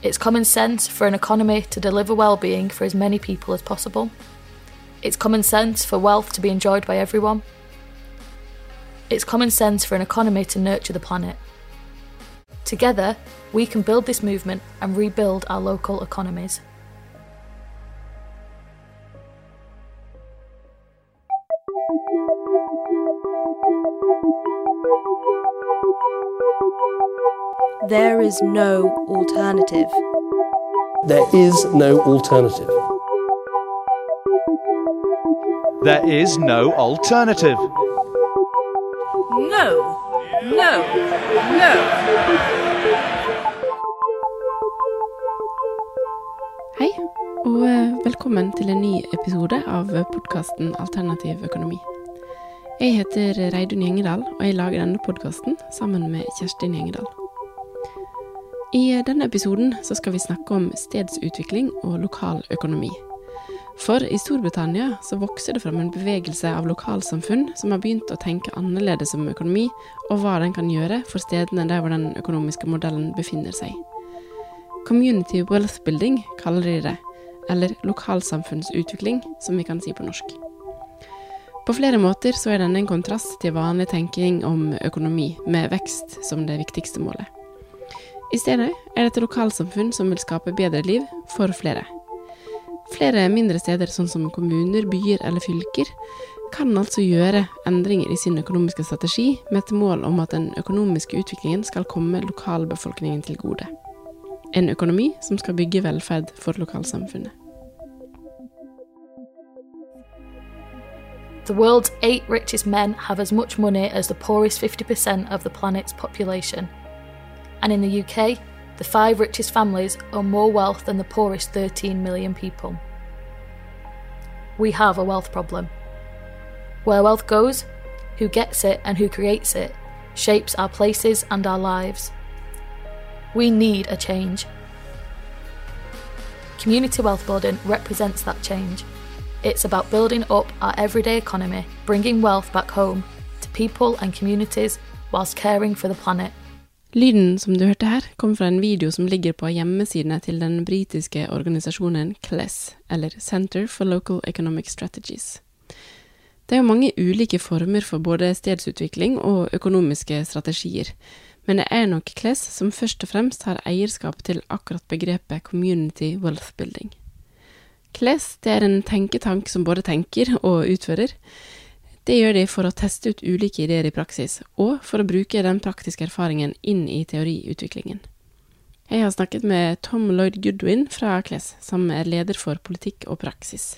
It's common sense for an economy to deliver well-being for as many people as possible. It's common sense for wealth to be enjoyed by everyone. It's common sense for an economy to nurture the planet. Together, we can build this movement and rebuild our local economies. There is no alternative. There is no alternative. There is no alternative. No, no, no. Hei, og eh, velkommen til en ny episode av podkasten Alternativ økonomi. Jeg heter Reidun Gjengedal, og jeg lager denne podkasten sammen med Kjerstin Gjengedal. I denne episoden skal vi snakke om stedsutvikling og lokal økonomi. For i Storbritannia så vokser det fram en bevegelse av lokalsamfunn som har begynt å tenke annerledes om økonomi, og hva den kan gjøre for stedene der hvor den økonomiske modellen befinner seg. Community wealth building kaller de det, eller lokalsamfunnsutvikling, som vi kan si på norsk. På flere måter så er denne en kontrast til vanlig tenking om økonomi, med vekst som det viktigste målet. I stedet er det et lokalsamfunn som vil skape bedre liv for flere. Flere mindre steder, sånn som kommuner, byer eller fylker, kan altså gjøre endringer i sin økonomiske strategi med et mål om at den økonomiske utviklingen skal komme lokalbefolkningen til gode. En økonomi som skal bygge velferd for lokalsamfunnet. The world's eight richest men have as much money as the poorest 50% of the planet's population. And in the UK, the five richest families own more wealth than the poorest 13 million people. We have a wealth problem. Where wealth goes, who gets it and who creates it shapes our places and our lives. We need a change. Community wealth building represents that change. It's about building up our everyday economy, bringing wealth back home to people and communities whilst caring for the planet. Lyden som du hørte her, kom fra en video som ligger på hjemmesidene til den britiske organisasjonen CLES, eller Center for Local Economic Strategies. Det er jo mange ulike former for både stedsutvikling og økonomiske strategier, men det er nok CLES som først og fremst har eierskap til akkurat begrepet Community Wealth Building. CLES er en tenketank som både tenker og utfører, det gjør de for å teste ut ulike ideer i praksis, og for å bruke den praktiske erfaringen inn i teoriutviklingen. Jeg har snakket med Tom Lloyd Goodwin fra Akles, som er leder for politikk og praksis.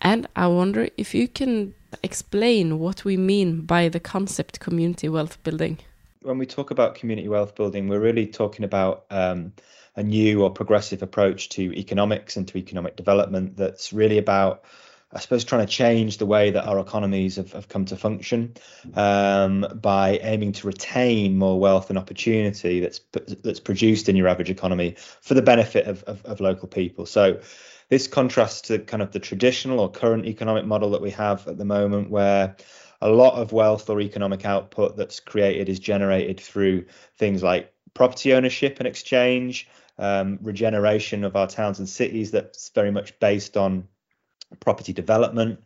And I wonder if you can explain what we mean by the concept community wealth building. When we talk about community wealth building, we're really talking about um, a new or progressive approach to economics and to economic development that's really about I suppose trying to change the way that our economies have, have come to function um, by aiming to retain more wealth and opportunity that's that's produced in your average economy for the benefit of, of, of local people. So this contrasts to kind of the traditional or current economic model that we have at the moment, where a lot of wealth or economic output that's created is generated through things like property ownership and exchange, um, regeneration of our towns and cities that's very much based on property development,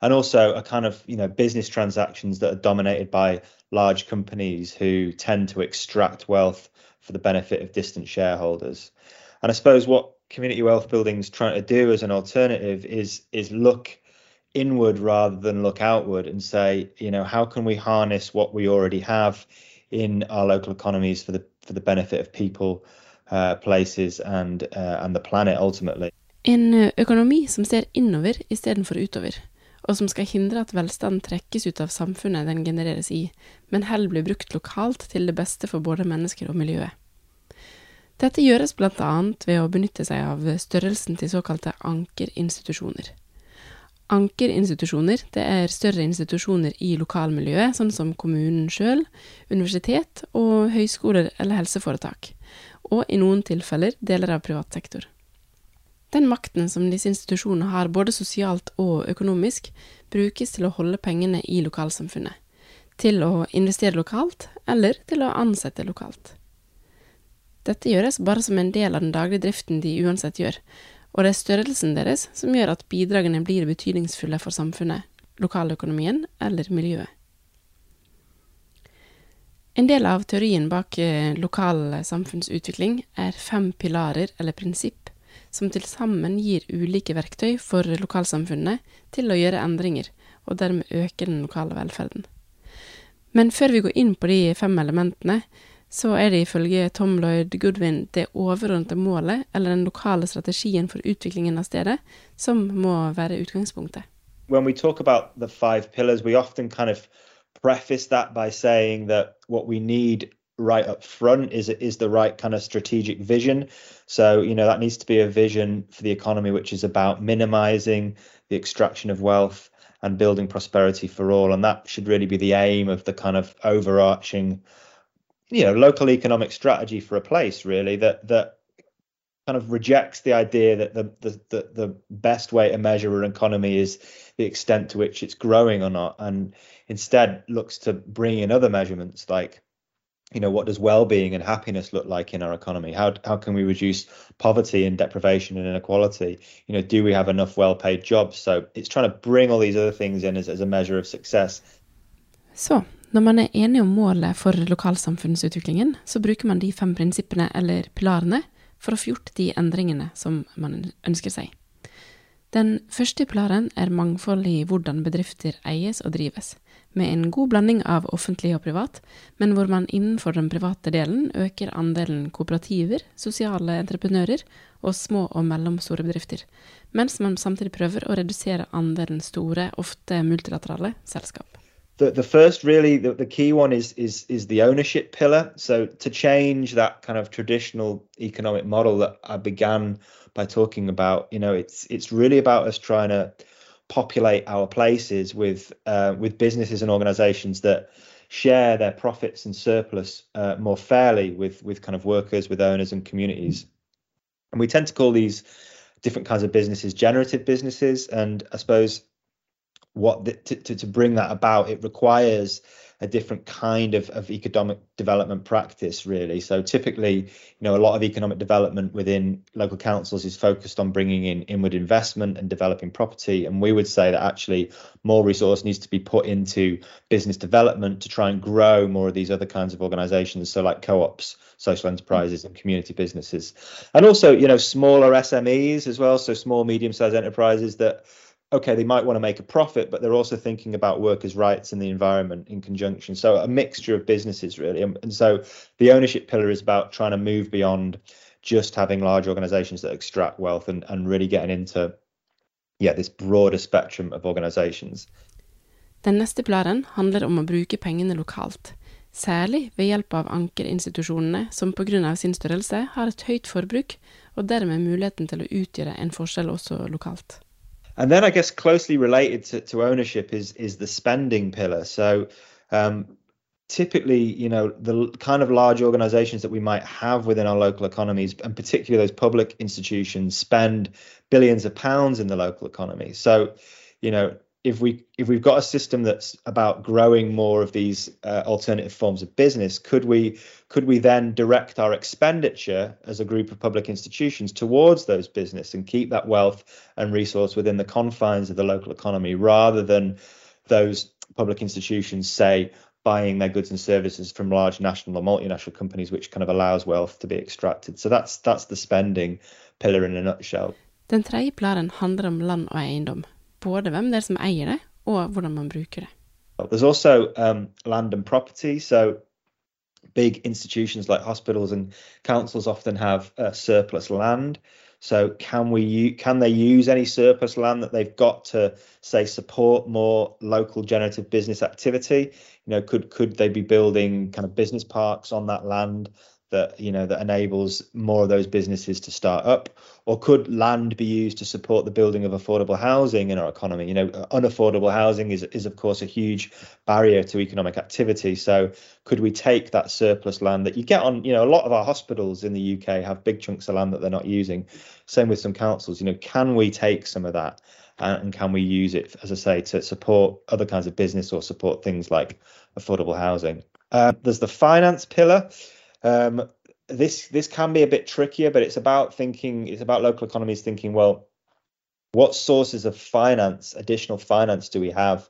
and also a kind of you know business transactions that are dominated by large companies who tend to extract wealth for the benefit of distant shareholders. And I suppose what community wealth building is trying to do as an alternative is is look inward rather than look outward and say, you know, how can we harness what we already have in our local economies for the for the benefit of people, uh, places, and uh, and the planet ultimately. En eh, økonomi som ser innover istedenfor utover, og som skal hindre at velstand trekkes ut av samfunnet den genereres i, men heller blir brukt lokalt til det beste for både mennesker og miljøet. Dette gjøres blant annet ved å benytte seg av størrelsen til såkalte ankerinstitusjoner. Ankerinstitusjoner det er større institusjoner i lokalmiljøet, sånn som kommunen sjøl, universitet og høyskoler eller helseforetak, og i noen tilfeller deler av privat sektor. Den makten som disse institusjonene har, både sosialt og økonomisk, brukes til å holde pengene i lokalsamfunnet, til å investere lokalt eller til å ansette lokalt. Dette gjøres bare som en del av den daglige driften de uansett gjør, og det er størrelsen deres som gjør at bidragene blir betydningsfulle for samfunnet, lokaløkonomien eller miljøet. En del av teorien bak eh, lokal samfunnsutvikling er fem pilarer eller prinsipp som til sammen gir ulike verktøy for lokalsamfunnet til å gjøre endringer, og dermed øke den lokale velferden. Men før vi går inn på de fem elementene, så er det ifølge Tom Lloyd Goodwin det overordnede målet eller den lokale strategien for utviklingen av stedet som må være utgangspunktet. When we talk about the five pillars, we often kind of preface that by saying that what we need right up front is is the right kind of strategic vision. So you know that needs to be a vision for the economy which is about minimizing the extraction of wealth and building prosperity for all, and that should really be the aim of the kind of overarching, you know, local economic strategy for a place. Really that that kind of rejects the idea that the, the the the best way to measure an economy is the extent to which it's growing or not, and instead looks to bring in other measurements like you know what does well-being and happiness look like in our economy? How how can we reduce poverty and deprivation and inequality? You know do we have enough well-paid jobs? So it's trying to bring all these other things in as, as a measure of success. Så, når man er enig om målet for lokalsamfunnsutviklingen, så bruker man de fem prinsippene eller pilarene for å få gjort de endringene som man ønsker seg. Den første pilaren er mangfold i hvordan bedrifter eies og drives med en god blanding av offentlig og privat, men hvor man innenfor den private delen øker andelen kooperativer, sosiale entreprenører og små og mellomstore bedrifter, mens man samtidig prøver å redusere andelen store, ofte multilaterale selskap. The, the first really the, the key one is is is the ownership pillar so to change that kind of traditional economic model that i began by talking about you know it's it's really about us trying to populate our places with uh, with businesses and organizations that share their profits and surplus uh, more fairly with with kind of workers with owners and communities. And we tend to call these different kinds of businesses generative businesses. And i suppose what the, to, to bring that about it requires a different kind of, of economic development practice really. So typically you know a lot of economic development within local councils is focused on bringing in inward investment and developing property. And we would say that actually more resource needs to be put into business development to try and grow more of these other kinds of organizations so like co-ops social enterprises and community businesses. And also you know smaller smes as well so small medium sized enterprises that okay, they might want to make a profit, but they're also thinking about workers' rights and the environment in conjunction. So a mixture of businesses really. And, and so the ownership pillar is about trying to move beyond just having large organizations that extract wealth and, and really getting into yeah, this broader spectrum of organizations. Den neste pilaren handler om å bruke pengene lokalt, særlig ved hjelp av ankerinstitusjonene som av sin størrelse har et høyt forbruk og dermed muligheten til å utgjøre en forskjell også lokalt. And then I guess closely related to, to ownership is is the spending pillar. So um, typically, you know, the kind of large organizations that we might have within our local economies, and particularly those public institutions, spend billions of pounds in the local economy. So, you know, if we if we've got a system that's about growing more of these uh, alternative forms of business could we could we then direct our expenditure as a group of public institutions towards those business and keep that wealth and resource within the confines of the local economy rather than those public institutions say buying their goods and services from large national or multinational companies which kind of allows wealth to be extracted so that's that's the spending pillar in a nutshell Den tredje pilaren handler om land og eiendom. Både hvem det er som eier det, og hvordan man bruker det. There's also um, land and property. So big institutions like hospitals and councils often have uh, surplus land. So can we can they use any surplus land that they've got to say support more local generative business activity? You know, could could they be building kind of business parks on that land that you know that enables more of those businesses to start up? Or could land be used to support the building of affordable housing in our economy? You know unaffordable housing is is of course a huge barrier to economic activity. So could we take that surplus land that you get on you know a lot of our hospitals in the UK have big chunks of land that they're not using. Same with some councils you know can we take some of that and can we use it as i say to support other kinds of business or support things like affordable housing? Uh, there's the finance pillar um, this this can be a bit trickier, but it's about thinking. It's about local economies thinking. Well, what sources of finance, additional finance, do we have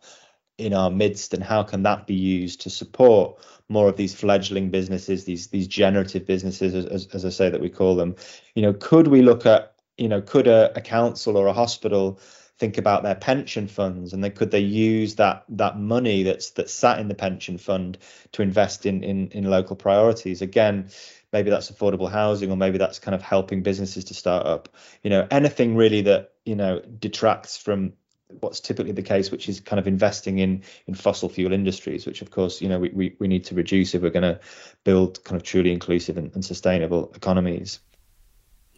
in our midst, and how can that be used to support more of these fledgling businesses, these these generative businesses, as, as I say that we call them? You know, could we look at you know, could a, a council or a hospital think about their pension funds and then could they use that that money that's that's sat in the pension fund to invest in in, in local priorities? Again maybe that's affordable housing or maybe that's kind of helping businesses to start up. You know anything really that you know detracts from what's typically the case which is kind of investing in in fossil fuel industries which of course you know we, we, we need to reduce if we're going to build kind of truly inclusive and, and sustainable economies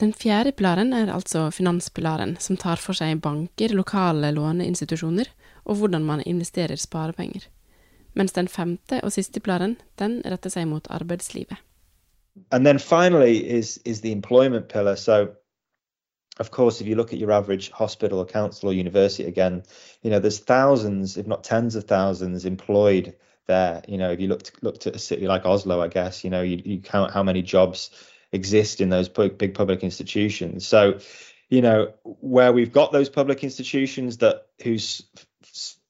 Den fjerde pilaren er altså finanspilaren, som tar for seg banker, lokale låneinstitusjoner og hvordan man investerer sparepenger. Mens den femte og siste pilaren, den retter seg mot arbeidslivet. And then finally is is the employment pillar. So of course, if you look at your average hospital or council or university again, you know, there's thousands, if not tens of thousands, employed there. You know, if you looked looked at a city like Oslo, I guess, you know, you, you count how many jobs exist in those big public institutions. So, you know, where we've got those public institutions that whose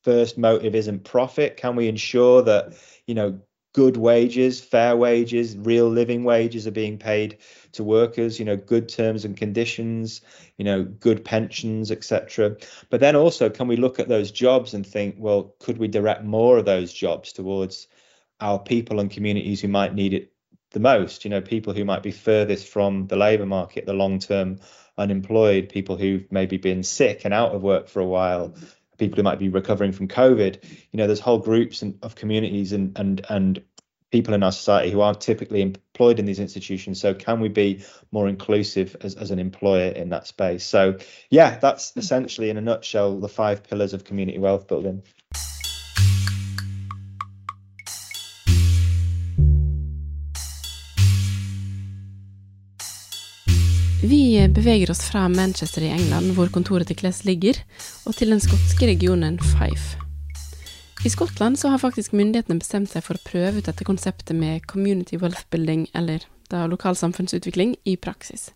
first motive isn't profit, can we ensure that, you know, good wages, fair wages, real living wages are being paid to workers, you know, good terms and conditions, you know, good pensions, etc. But then also, can we look at those jobs and think, well, could we direct more of those jobs towards our people and communities who might need it the most. You know, people who might be furthest from the labour market, the long term unemployed, people who've maybe been sick and out of work for a while, people who might be recovering from COVID. You know, there's whole groups of communities and and and people in our society who aren't typically employed in these institutions. So can we be more inclusive as, as an employer in that space? So yeah, that's mm-hmm. essentially in a nutshell the five pillars of community wealth building. Vi beveger oss fra Manchester i England, hvor kontoret til Kless ligger, og til den skotske regionen Fife. I Skottland så har faktisk myndighetene bestemt seg for å prøve ut dette konseptet med community wealth building, eller da lokalsamfunnsutvikling, i praksis,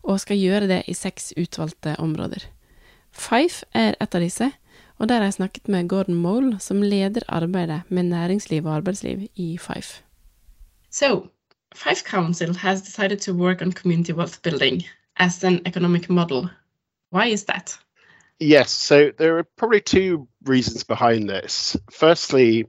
og skal gjøre det i seks utvalgte områder. Fife er et av disse, og der har jeg snakket med Gordon Mole, som leder arbeidet med næringsliv og arbeidsliv i Fife. So, Fife Council has decided to work on community wealth building as an economic model. Why is that? Yes, so there are probably two reasons behind this. Firstly,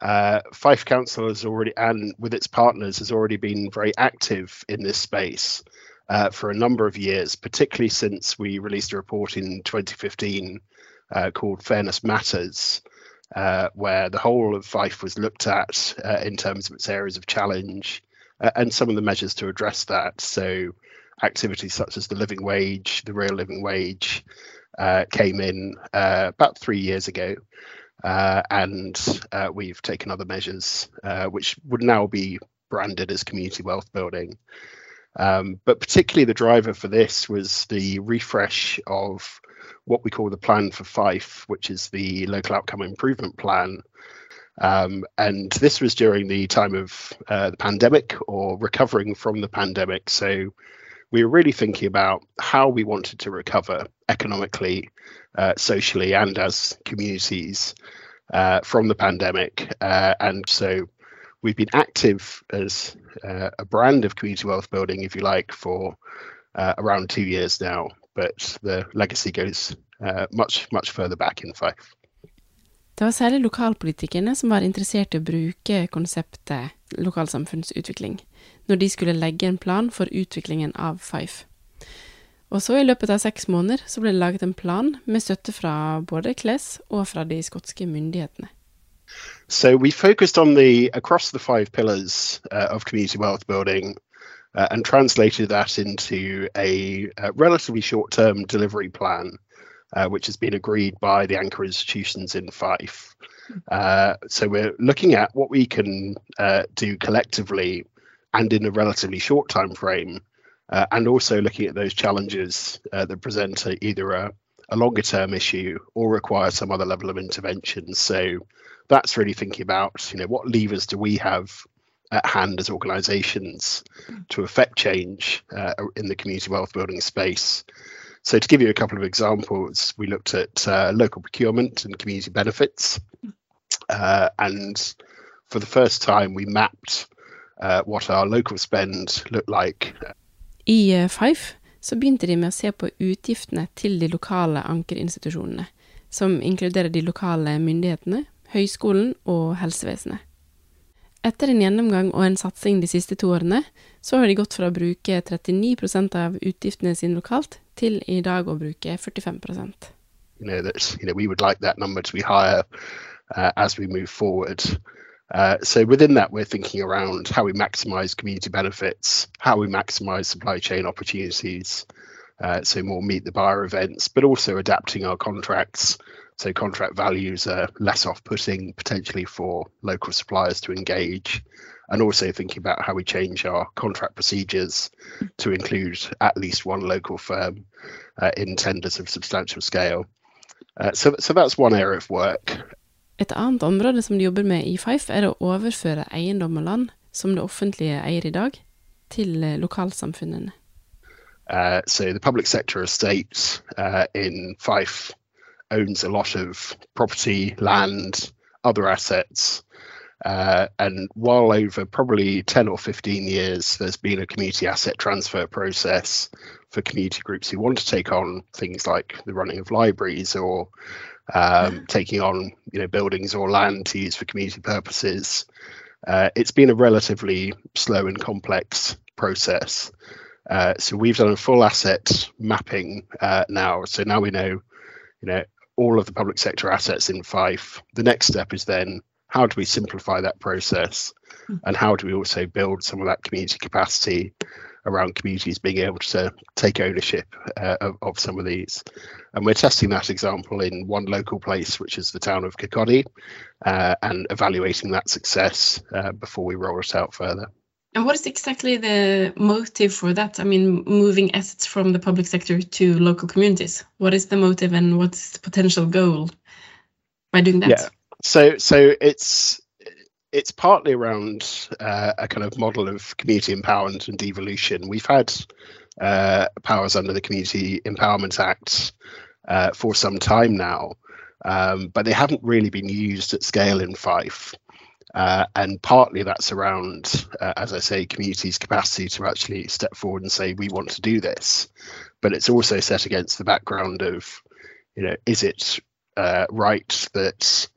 uh, Fife Council has already, and with its partners, has already been very active in this space uh, for a number of years, particularly since we released a report in 2015 uh, called Fairness Matters, uh, where the whole of Fife was looked at uh, in terms of its areas of challenge uh, and some of the measures to address that. So, activities such as the living wage, the real living wage, uh, came in uh, about three years ago. Uh, and uh, we've taken other measures uh, which would now be branded as community wealth building. Um, but particularly the driver for this was the refresh of what we call the plan for Fife, which is the local outcome improvement plan, um, and this was during the time of uh, the pandemic or recovering from the pandemic. So we were really thinking about how we wanted to recover economically, uh, socially, and as communities uh, from the pandemic. Uh, and so we've been active as uh, a brand of community wealth building, if you like, for uh, around two years now. But the legacy goes much, much further back in Fife. Det var særlig lokalpolitikerne som var interessert i å bruke konseptet lokalsamfunnsutvikling, når de skulle legge en plan for utviklingen av Fife. Og så i løpet av seks måneder så ble det laget en plan med støtte fra både Kles og fra de skotske myndighetene. So we focused on the across the five pillars uh, of community wealth building uh, and translated that into a, a relatively short-term delivery plan uh, which has been agreed by the anchor institutions in Fife. Uh, so we're looking at what we can uh, do collectively and in a relatively short time frame, uh, and also looking at those challenges uh, that present either a, a longer term issue or require some other level of intervention. So that's really thinking about you know what levers do we have at hand as organisations to affect change uh, in the community wealth building space. So, to give you a couple of examples, we looked at uh, local procurement and community benefits, uh, and for the first time, we mapped uh, what our local spend looked like. I uh, Five så begynte de med å se på utgiftene til de lokale ankerinstitusjonene, som inkluderer de lokale myndighetene, høyskolen og helsevesenet. Etter en gjennomgang og en satsing de siste to årene, så har de gått fra å bruke 39 av utgiftene sine lokalt, til i dag å bruke 45 You know, that, you know, we would like that number to be higher uh, as we move forward. Uh, so within that, we're thinking around how we maximize community benefits, how we maximize supply chain opportunities, uh, so more meet the buyer events, but also adapting our contracts. So contract values are less off-putting potentially for local suppliers to engage, and also thinking about how we change our contract procedures to include at least one local firm uh, in tenders of substantial scale. Uh, so, so that's one area of work. Et annet område som de jobber med i Fife, er å overføre eiendom og land som det offentlige eier i dag, til eh, lokalsamfunnene. Uh, so the public sector estate uh, in Fife owns a lot of property, land, other assets. Uh, and while over probably 10 or 15 years, there's been a community asset transfer process for community groups who want to take on things like the running of libraries or um, taking on you know buildings or land to use for community purposes. Uh, it's been a relatively slow and complex process. Uh, so we've done a full asset mapping uh, now. So now we know, you know, all of the public sector assets in Fife. The next step is then how do we simplify that process hmm. and how do we also build some of that community capacity around communities being able to take ownership uh, of, of, some of these. And we're testing that example in one local place, which is the town of Kirkcaldy, uh, and evaluating that success uh, before we roll it out further. And what is exactly the motive for that? I mean, moving assets from the public sector to local communities. What is the motive and what's the potential goal by doing that? Yeah. So, so it's it's partly around uh, a kind of model of community empowerment and devolution. We've had uh, powers under the Community Empowerment Act uh, for some time now, um, but they haven't really been used at scale in Fife. Uh, and partly that's around, uh, as I say, communities' capacity to actually step forward and say, we want to do this. But it's also set against the background of, you know, is it uh, right that,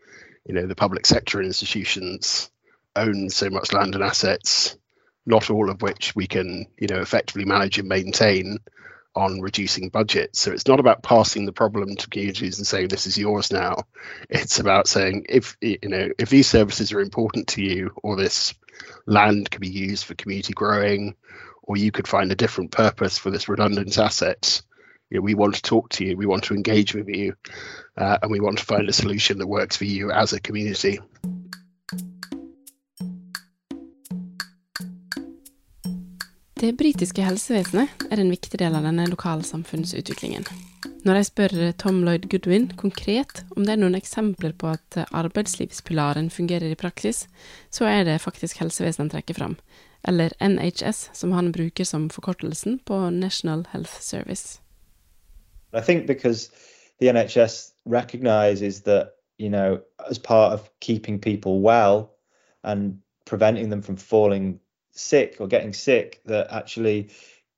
you know, the public sector institutions own so much land and assets, not all of which we can, you know, effectively manage and maintain, on reducing budgets. So it's not about passing the problem to communities and saying this is yours now. It's about saying if you know if these services are important to you, or this land can be used for community growing, or you could find a different purpose for this redundant asset. You know, we want to talk to you, we want to engage with you, uh, and we want to find a solution that works for you as a community. Det britiske helsevesenet er en viktig del av denne lokalsamfunnsutviklingen. Når jeg spør Tom Lloyd Goodwin konkret om det er noen eksempler på at arbeidslivspilaren fungerer i praksis, så er det faktisk helsevesenet han trekker fram, eller NHS, som han bruker som forkortelsen på National Health Service. I think because the NHS recognizes that, you know, as part of keeping people well and preventing them from falling sick or getting sick that actually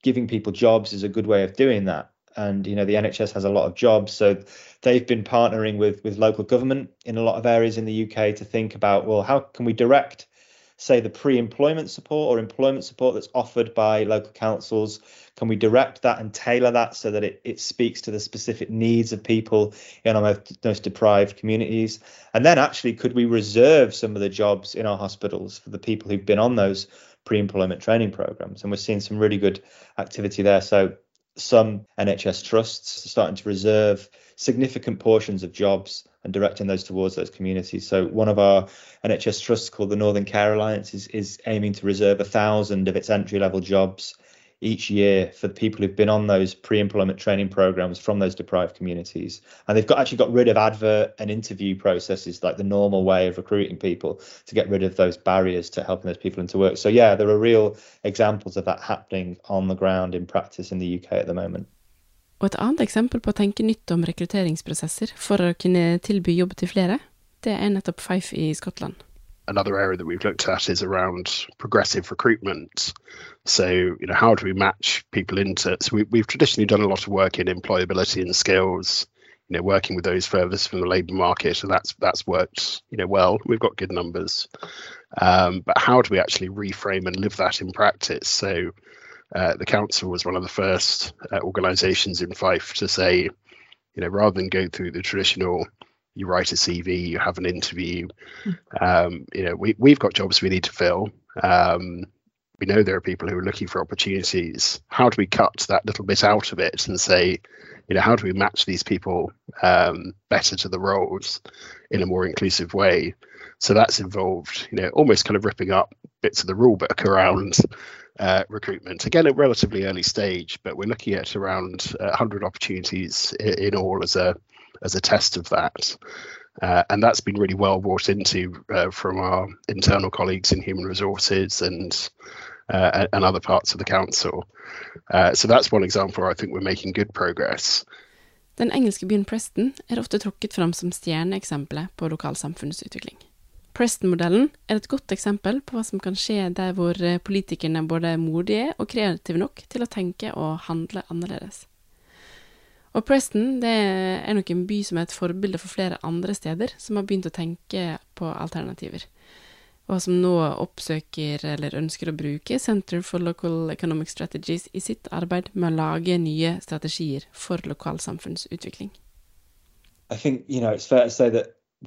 giving people jobs is a good way of doing that. And you know the NHS has a lot of jobs so they've been partnering with with local government in a lot of areas in the UK to think about well how can we direct say the pre-employment support or employment support that's offered by local councils. Can we direct that and tailor that so that it, it speaks to the specific needs of people in our most, deprived communities? And then actually could we reserve some of the jobs in our hospitals for the people who've been on those pre-employment training programs? And we're seeing some really good activity there. So some nhs trusts are starting to reserve significant portions of jobs and directing those towards those communities. So one of our nhs trusts called the northern care alliance is, is aiming to reserve a thousand of its entry level jobs each year for people who've been on those pre-employment training programs from those deprived communities. And they've got actually got rid of advert and interview processes like the normal way of recruiting people to get rid of those barriers to helping those people into work. So yeah there are real examples of that happening on the ground in practice in the UK at the moment Og et annet eksempel på å tenke nytt om rekrutteringsprosesser for å kunne tilby jobb til flere, det er nettopp Fife i Skottland. another area that we've looked at is around progressive recruitment. So, you know, how do we match people into? So, we, have traditionally done a lot of work in employability and skills. You know, working with those furthest from the labour market, and that's that's worked. You know, well. We've got good numbers, um, but how do we actually reframe and live that in practice? So, uh, the council was one of the first uh, organisations in Fife to say, you know, rather than go through the traditional you write a CV, you have an interview. Hmm. Um, you know, we we've got jobs we need to fill. Um, we know there are people who are looking for opportunities. How do we cut that little bit out of it and say, you know, how do we match these people um, better to the roles in a more inclusive way? So that's involved, you know, almost kind of ripping up bits of the rule book around uh, recruitment. Again, at relatively early stage, but we're looking at around uh, 100 opportunities in, in all as a as a test of that. Uh, and that's been really well brought into uh, from our internal colleagues in human resources and uh, and other parts of the council. Uh, so that's one example where I think we're making good progress. Den engelske byen Preston er ofte trukket fram som stjerneeksempelet på lokalsamfunnsutvikling. Preston-modellen er et godt eksempel på hva som kan skje der hvor politikerne både er modige og kreative nok til å tenke og handle annerledes. Og Preston er nok en by som er et forbilde for flere andre steder som har begynt å tenke på alternativer, og som nå oppsøker eller ønsker å bruke Center for Local Economic Strategies i sitt arbeid med å lage nye strategier for lokalsamfunnsutvikling. I think you know it's fair to say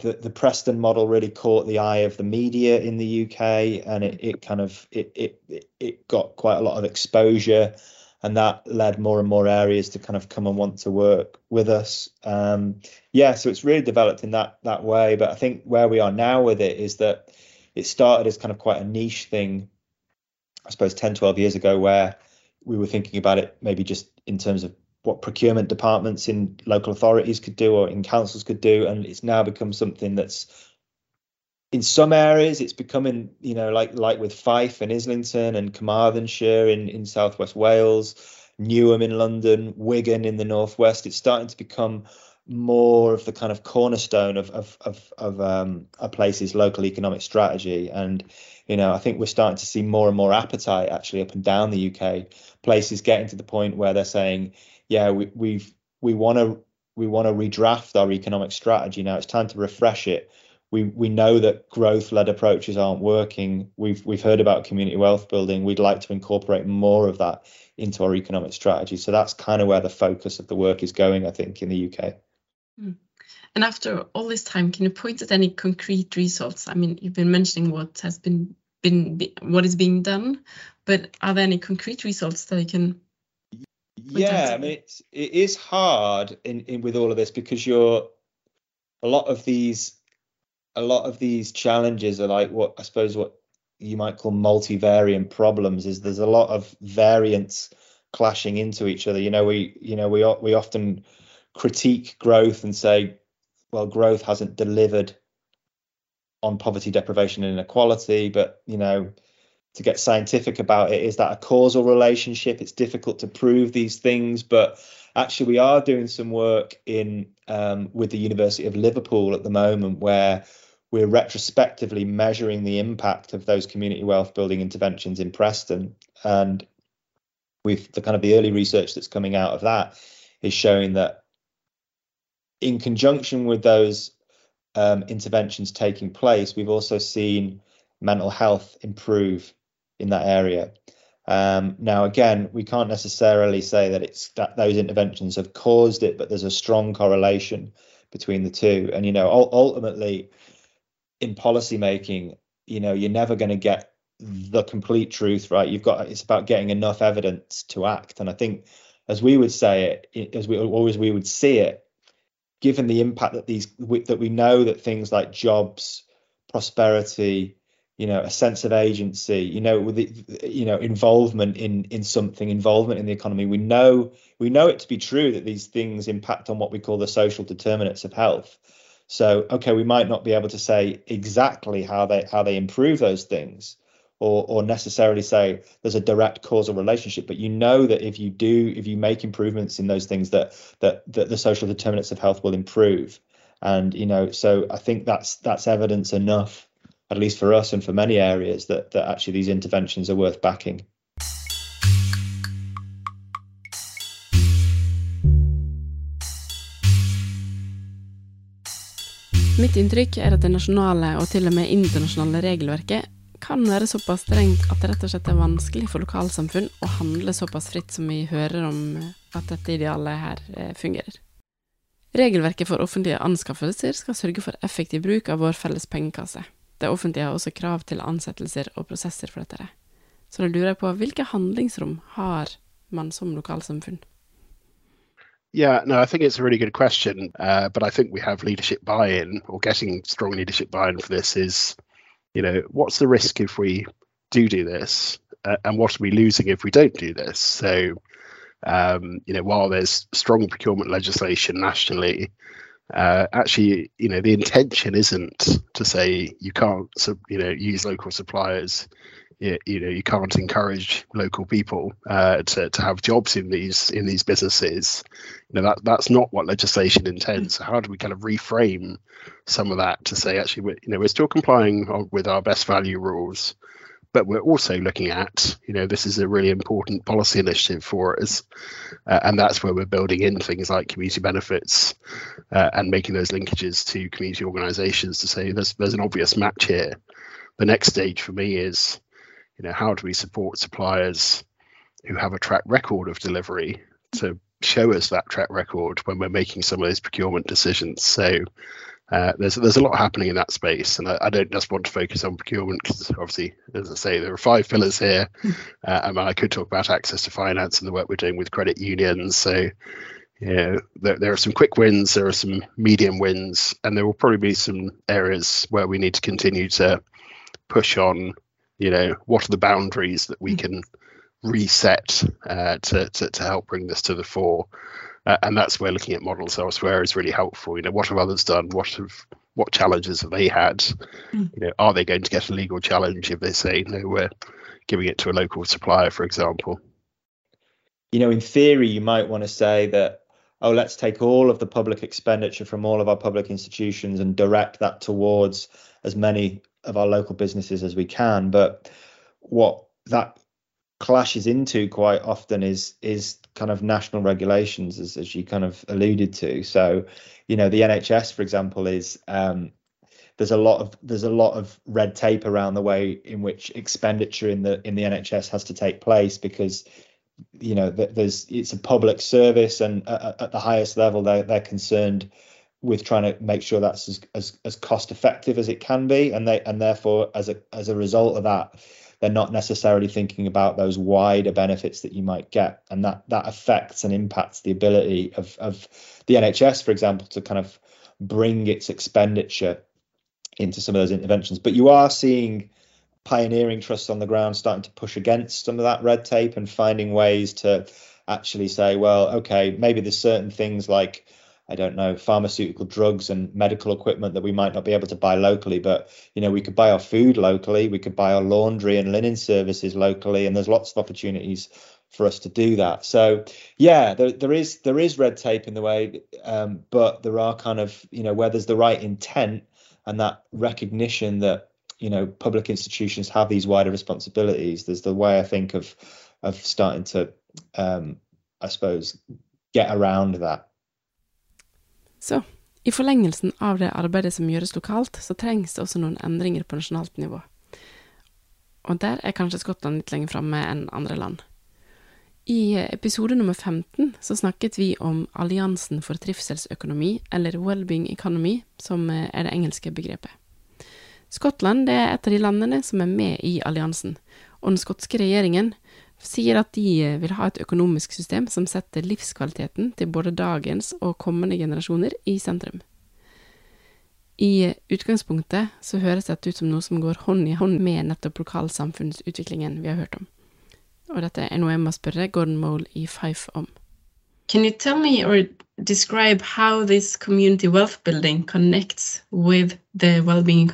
the, the Preston model really caught the eye of the media in the UK, and it, it kind of it, it it got quite a lot of exposure. and that led more and more areas to kind of come and want to work with us. Um, yeah, so it's really developed in that that way. But I think where we are now with it is that it started as kind of quite a niche thing, I suppose 10, 12 years ago, where we were thinking about it maybe just in terms of what procurement departments in local authorities could do or in councils could do, and it's now become something that's in some areas it's becoming you know like like with Fife and Islington and Carmarthenshire in in southwest Wales Newham in London Wigan in the northwest it's starting to become more of the kind of cornerstone of of of, of um, a place's local economic strategy. And you know I think we're starting to see more and more appetite actually up and down the UK places getting to the point where they're saying yeah we we've we want to we want to redraft our economic strategy now it's time to refresh it we we know that growth led approaches aren't working. We've we've heard about community wealth building. We'd like to incorporate more of that into our economic strategy. So that's kind of where the focus of the work is going, I think, in the UK. Mm. And after all this time, can you point at any concrete results? I mean, you've been mentioning what has been been what is being done, but are there any concrete results that you can? Yeah, I mean, it's it is hard in, in with all of this because you're a lot of these a lot of these challenges are like what I suppose what you might call multivariant problems is there's a lot of variants clashing into each other. You know we you know we we often critique growth and say well growth hasn't delivered on poverty deprivation and inequality but you know to get scientific about it is that a causal relationship it's difficult to prove these things but actually we are doing some work in um, with the university of liverpool at the moment where we're retrospectively measuring the impact of those community wealth building interventions in Preston. And with the kind of the early research that's coming out of that is showing that in conjunction with those um, interventions taking place, we've also seen mental health improve in that area. Um, now, again, we can't necessarily say that it's that those interventions have caused it, but there's a strong correlation between the two. And you know, ultimately, in policy making, you know, you're never going to get the complete truth, right? You've got it's about getting enough evidence to act, and I think, as we would say it, as we always we would see it, given the impact that these that we know that things like jobs, prosperity, you know a sense of agency you know with the, you know involvement in in something involvement in the economy. We know we know it to be true that these things impact on what we call the social determinants of health. So okay we might not be able to say exactly how they how they improve those things or or necessarily say there's a direct causal relationship but you know that if you do if you make improvements in those things that that that the social determinants of health will improve. And you know so i think that's that's evidence enough at least for us and for many areas, that, that actually these interventions are worth backing. Mitt inntrykk er at det nasjonale og til og med internasjonale regelverket kan være såpass strengt at det rett og slett er vanskelig for lokalsamfunn å handle såpass fritt som vi hører om at dette idealet her eh, fungerer. Regelverket for offentlige anskaffelser skal sørge for effektiv bruk av vår felles pengekasse. Det offentlige har også krav til ansettelser og prosesser for dette. Så da lurer jeg på, hvilke handlingsrom har man som lokalsamfunn? Yeah, no, I think it's a really good question. Uh, but I think we have leadership buy in, or getting strong leadership buy in for this is, you know, what's the risk if we do do this? Uh, and what are we losing if we don't do this? So, um, you know, while there's strong procurement legislation nationally, uh, actually, you know, the intention isn't to say you can't, you know, use local suppliers. You, you know, you can't encourage local people uh, to to have jobs in these in these businesses. You know, that that's not what legislation intends. So how do we kind of reframe some of that to say actually, you know, we're still complying with our best value rules, but we're also looking at, you know, this is a really important policy initiative for us, uh, and that's where we're building in things like community benefits uh, and making those linkages to community organisations to say there's there's an obvious match here. The next stage for me is, you know, how do we support suppliers who have a track record of delivery to show us that track record when we're making some of those procurement decisions. So uh, there's there's a lot happening in that space, and I, I don't just want to focus on procurement because obviously, as I say, there are five pillars here, uh, and I could talk about access to finance and the work we're doing with credit unions. So, you know, there, there are some quick wins, there are some medium wins, and there will probably be some areas where we need to continue to push on. You know, what are the boundaries that we can reset uh, to, to to help bring this to the fore? Uh, and that's where looking at models elsewhere is really helpful. You know, what have others done? What have what challenges have they had? Mm. You know, are they going to get a legal challenge if they say no, we're giving it to a local supplier, for example? You know, in theory, you might want to say that oh, let's take all of the public expenditure from all of our public institutions and direct that towards as many of our local businesses as we can. But what that clashes into quite often is is kind of national regulations as, as you kind of alluded to. So you know the nhs for example is um, there's a lot of there's a lot of red tape around the way in which expenditure in the in the nhs has to take place because you know there's it's a public service and at, at the highest level they're, they're concerned with trying to make sure that's as, as, as cost effective as it can be. And they and therefore as a as a result of that they're not necessarily thinking about those wider benefits that you might get. And that that affects and impacts the ability of of the NHS for example to kind of bring its expenditure into some of those interventions. But you are seeing pioneering trusts on the ground starting to push against some of that red tape and finding ways to actually say well okay maybe there's certain things like I don't know, pharmaceutical drugs and medical equipment that we might not be able to buy locally. But, you know, we could buy our food locally, we could buy our laundry and linen services locally, and there's lots of opportunities for us to do that. So yeah, there, there is there is red tape in the way, um, but there are kind of, you know, where there's the right intent and that recognition that, you know, public institutions have these wider responsibilities. There's the way I think of of starting to um, I suppose get around that. Så i forlengelsen av det arbeidet som gjøres lokalt, så trengs det også noen endringer på nasjonalt nivå. Og der er kanskje Skottland litt lenger framme enn andre land. I episode nummer 15 så snakket vi om Alliansen for trivselsøkonomi, eller Wellbeing Economy, som er det engelske begrepet. Skottland er et av de landene som er med i alliansen, og den skotske regjeringen sier at de eh, vil ha et økonomisk system som setter livskvaliteten til både dagens og kommende generasjoner i sentrum. I utgangspunktet så høres dette ut som noe som går hånd i hånd med nettopp lokalsamfunnsutviklingen vi har hørt om. Og dette er noe jeg må spørre Gordon Mole i Fife om. Can you tell me or describe how this community wealth building connects with well-being?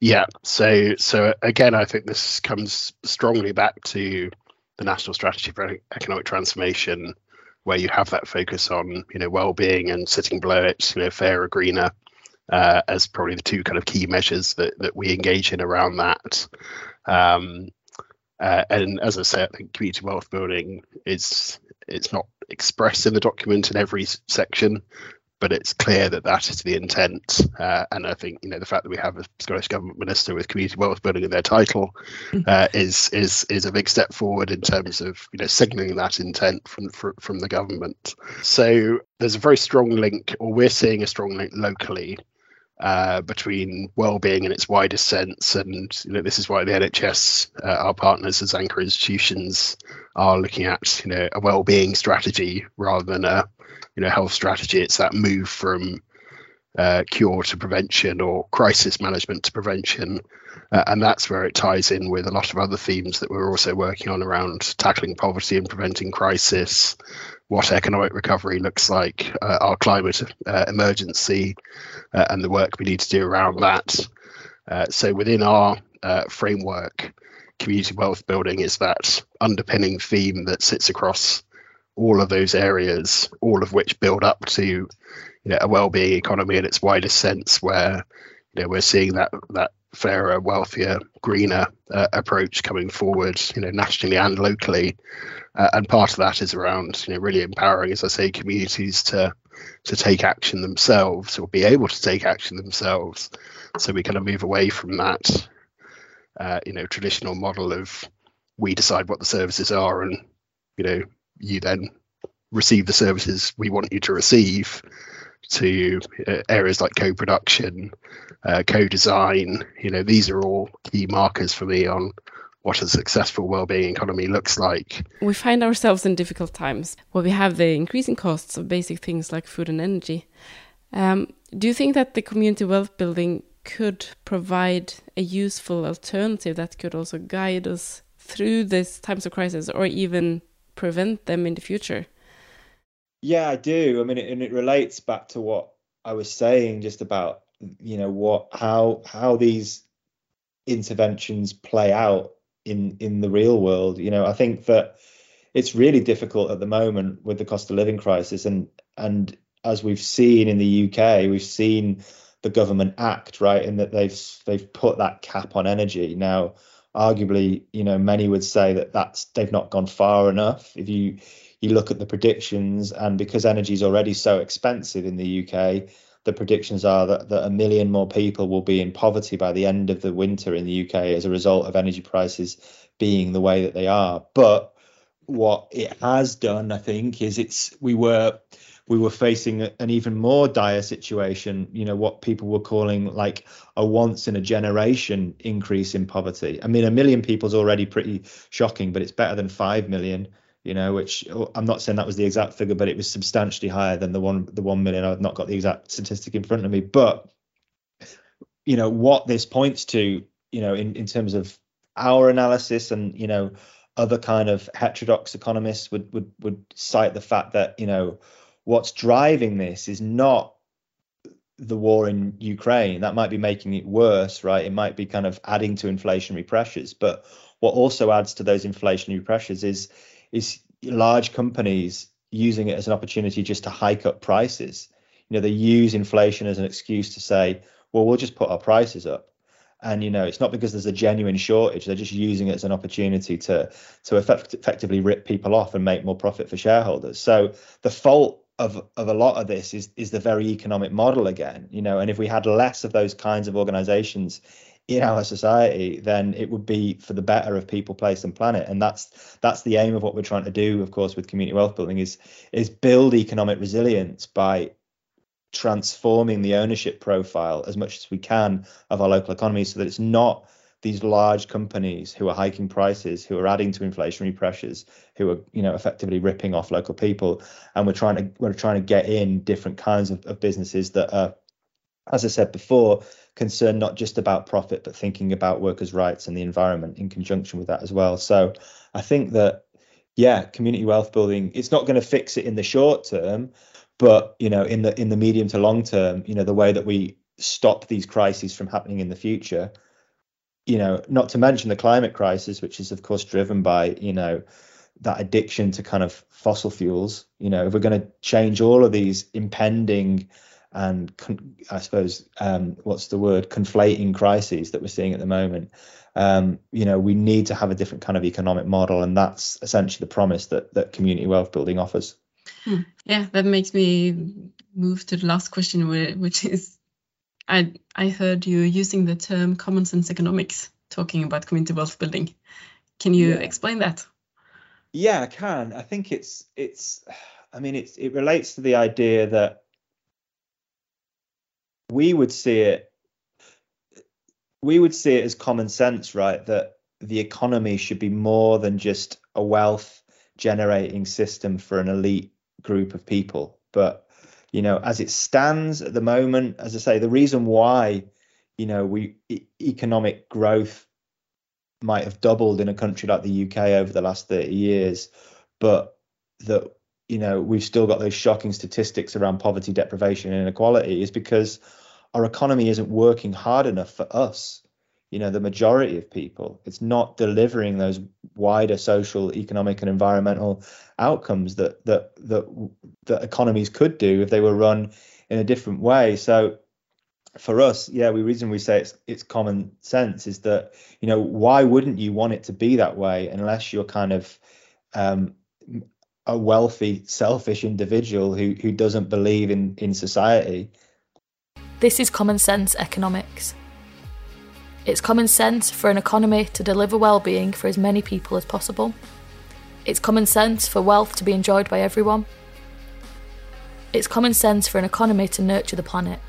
Yeah. So so again, I think this comes strongly back to the national strategy for economic transformation, where you have that focus on you know well-being and sitting below it, you know, fairer, greener, uh, as probably the two kind of key measures that that we engage in around that. Um, uh, and as I say, I think community wealth building is it's not expressed in the document in every section, but it's clear that that is the intent. Uh, and I think you know the fact that we have a Scottish government minister with community wealth building in their title uh, is is is a big step forward in terms of you know signalling that intent from from, from the government. So there's a very strong link, or we're seeing a strong link locally. Uh, between well-being in its widest sense, and you know this is why the NHS, uh, our partners as anchor institutions, are looking at you know a well-being strategy rather than a you know health strategy. It's that move from uh, cure to prevention or crisis management to prevention, uh, and that's where it ties in with a lot of other themes that we're also working on around tackling poverty and preventing crisis, what economic recovery looks like, uh, our climate uh, emergency, uh, and the work we need to do around that. Uh, so within our framework, community wealth building is that underpinning theme that sits across all of those areas, all of which build up to you know, a well-being economy in its widest sense, where you know we're seeing that that fairer, wealthier, greener uh, approach coming forward, you know, nationally and locally. Uh, and part of that is around, you know, really empowering, as I say, communities to to take action themselves or be able to take action themselves. So we kind of move away from that, uh, you know, traditional model of we decide what the services are and you know you then receive the services we want you to receive to areas like co-production uh, co-design you know these are all key markers for me on what a successful well-being economy looks like we find ourselves in difficult times where we have the increasing costs of basic things like food and energy um, do you think that the community wealth building could provide a useful alternative that could also guide us through these times of crisis or even prevent them in the future? Yeah, I do. I mean, it, and it relates back to what I was saying just about you know what how how these interventions play out in in the real world. You know, I think that it's really difficult at the moment with the cost of living crisis, and and as we've seen in the UK, we've seen the government act right in that they've they've put that cap on energy now arguably, you know, many would say that that's they've not gone far enough. If you you look at the predictions, and because energy is already so expensive in the UK, the predictions are that, that a million more people will be in poverty by the end of the winter in the UK as a result of energy prices being the way that they are. But what it has done, I think, is it's we were we were facing an even more dire situation, you know, what people were calling like a once in a generation increase in poverty. I mean, a million people's already pretty shocking, but it's better than 5 million, you know, which oh, I'm not saying that was the exact figure, but it was substantially higher than the one, the 1 million. I've not got the exact statistic in front of me, but, you know, what this points to, you know, in, in terms of our analysis and, you know, other kind of heterodox economists would, would, would cite the fact that, you know, what's driving this is not the war in Ukraine. That might be making it worse, right? It might be kind of adding to inflationary pressures. But what also adds to those inflationary pressures is is large companies using it as an opportunity just to hike up prices. You know, they use inflation as an excuse to say, well, we'll just put our prices up. And you know, it's not because there's a genuine shortage. They're just using it as an opportunity to to effect, effectively rip people off and make more profit for shareholders. So the fault of of a lot of this is is the very economic model again you know and if we had less of those kinds of organizations in our society then it would be for the better of people place and planet. And that's that's the aim of what we're trying to do of course with community wealth building is is build economic resilience by transforming the ownership profile as much as we can of our local economy so that it's not these large companies who are hiking prices, who are adding to inflationary pressures, who are you know effectively ripping off local people, and we're trying to we're trying to get in different kinds of, of businesses that are as I said before, concerned not just about profit, but thinking about workers' rights and the environment in conjunction with that as well. So I think that, yeah, community wealth building, it's not going to fix it in the short term, but you know, in the in the medium to long term, you know, the way that we stop these crises from happening in the future, you know, not to mention the climate crisis, which is of course driven by, you know, that addiction to kind of fossil fuels. You know, if we're going to change all of these impending and con- I suppose um, what's the word conflating crises that we're seeing at the moment. Um, you know, we need to have a different kind of economic model, and that's essentially the promise that that community wealth building offers. Hmm. Yeah, that makes me move to the last question, which is, I I heard you using the term common sense economics talking about community wealth building. Can you Yeah. explain that? Yeah, I can. I think it's it's I mean it's it relates to the idea that we would see it we would see it as common sense, right? That the economy should be more than just a wealth generating system for an elite group of people. But you know, as it stands at the moment, as I say, the reason why you know we e- economic growth might have doubled in a country like the UK over the last 30 years, but that you know we've still got those shocking statistics around poverty, deprivation, and inequality is because our economy isn't working hard enough for us. You know, the majority of people, it's not delivering those wider social, economic, and environmental outcomes that that that that economies could do if they were run in a different way. So for us, yeah, we reason we say it's it's common sense is that you know why wouldn't you want it to be that way unless you're kind of um, a wealthy, selfish individual who who doesn't believe in in society. This is common sense economics. It's common sense for an economy to deliver well-being for as many people as possible. It's common sense for wealth to be enjoyed by everyone. It's common sense for an economy to nurture the planet.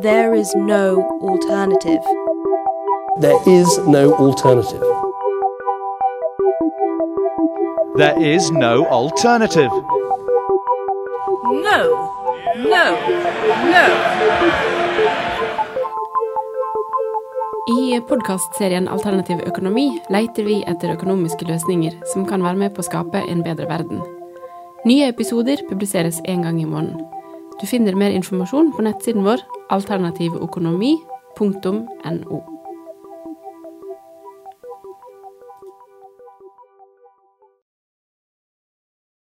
There is no alternative. There is no alternative. There is no alternative. No. No. No. I podkastserien Alternativ økonomi leter vi etter økonomiske løsninger som kan være med på å skape en bedre verden. Nye episoder publiseres én gang i måneden. Du finner mer informasjon på nettsiden vår alternativøkonomi.no.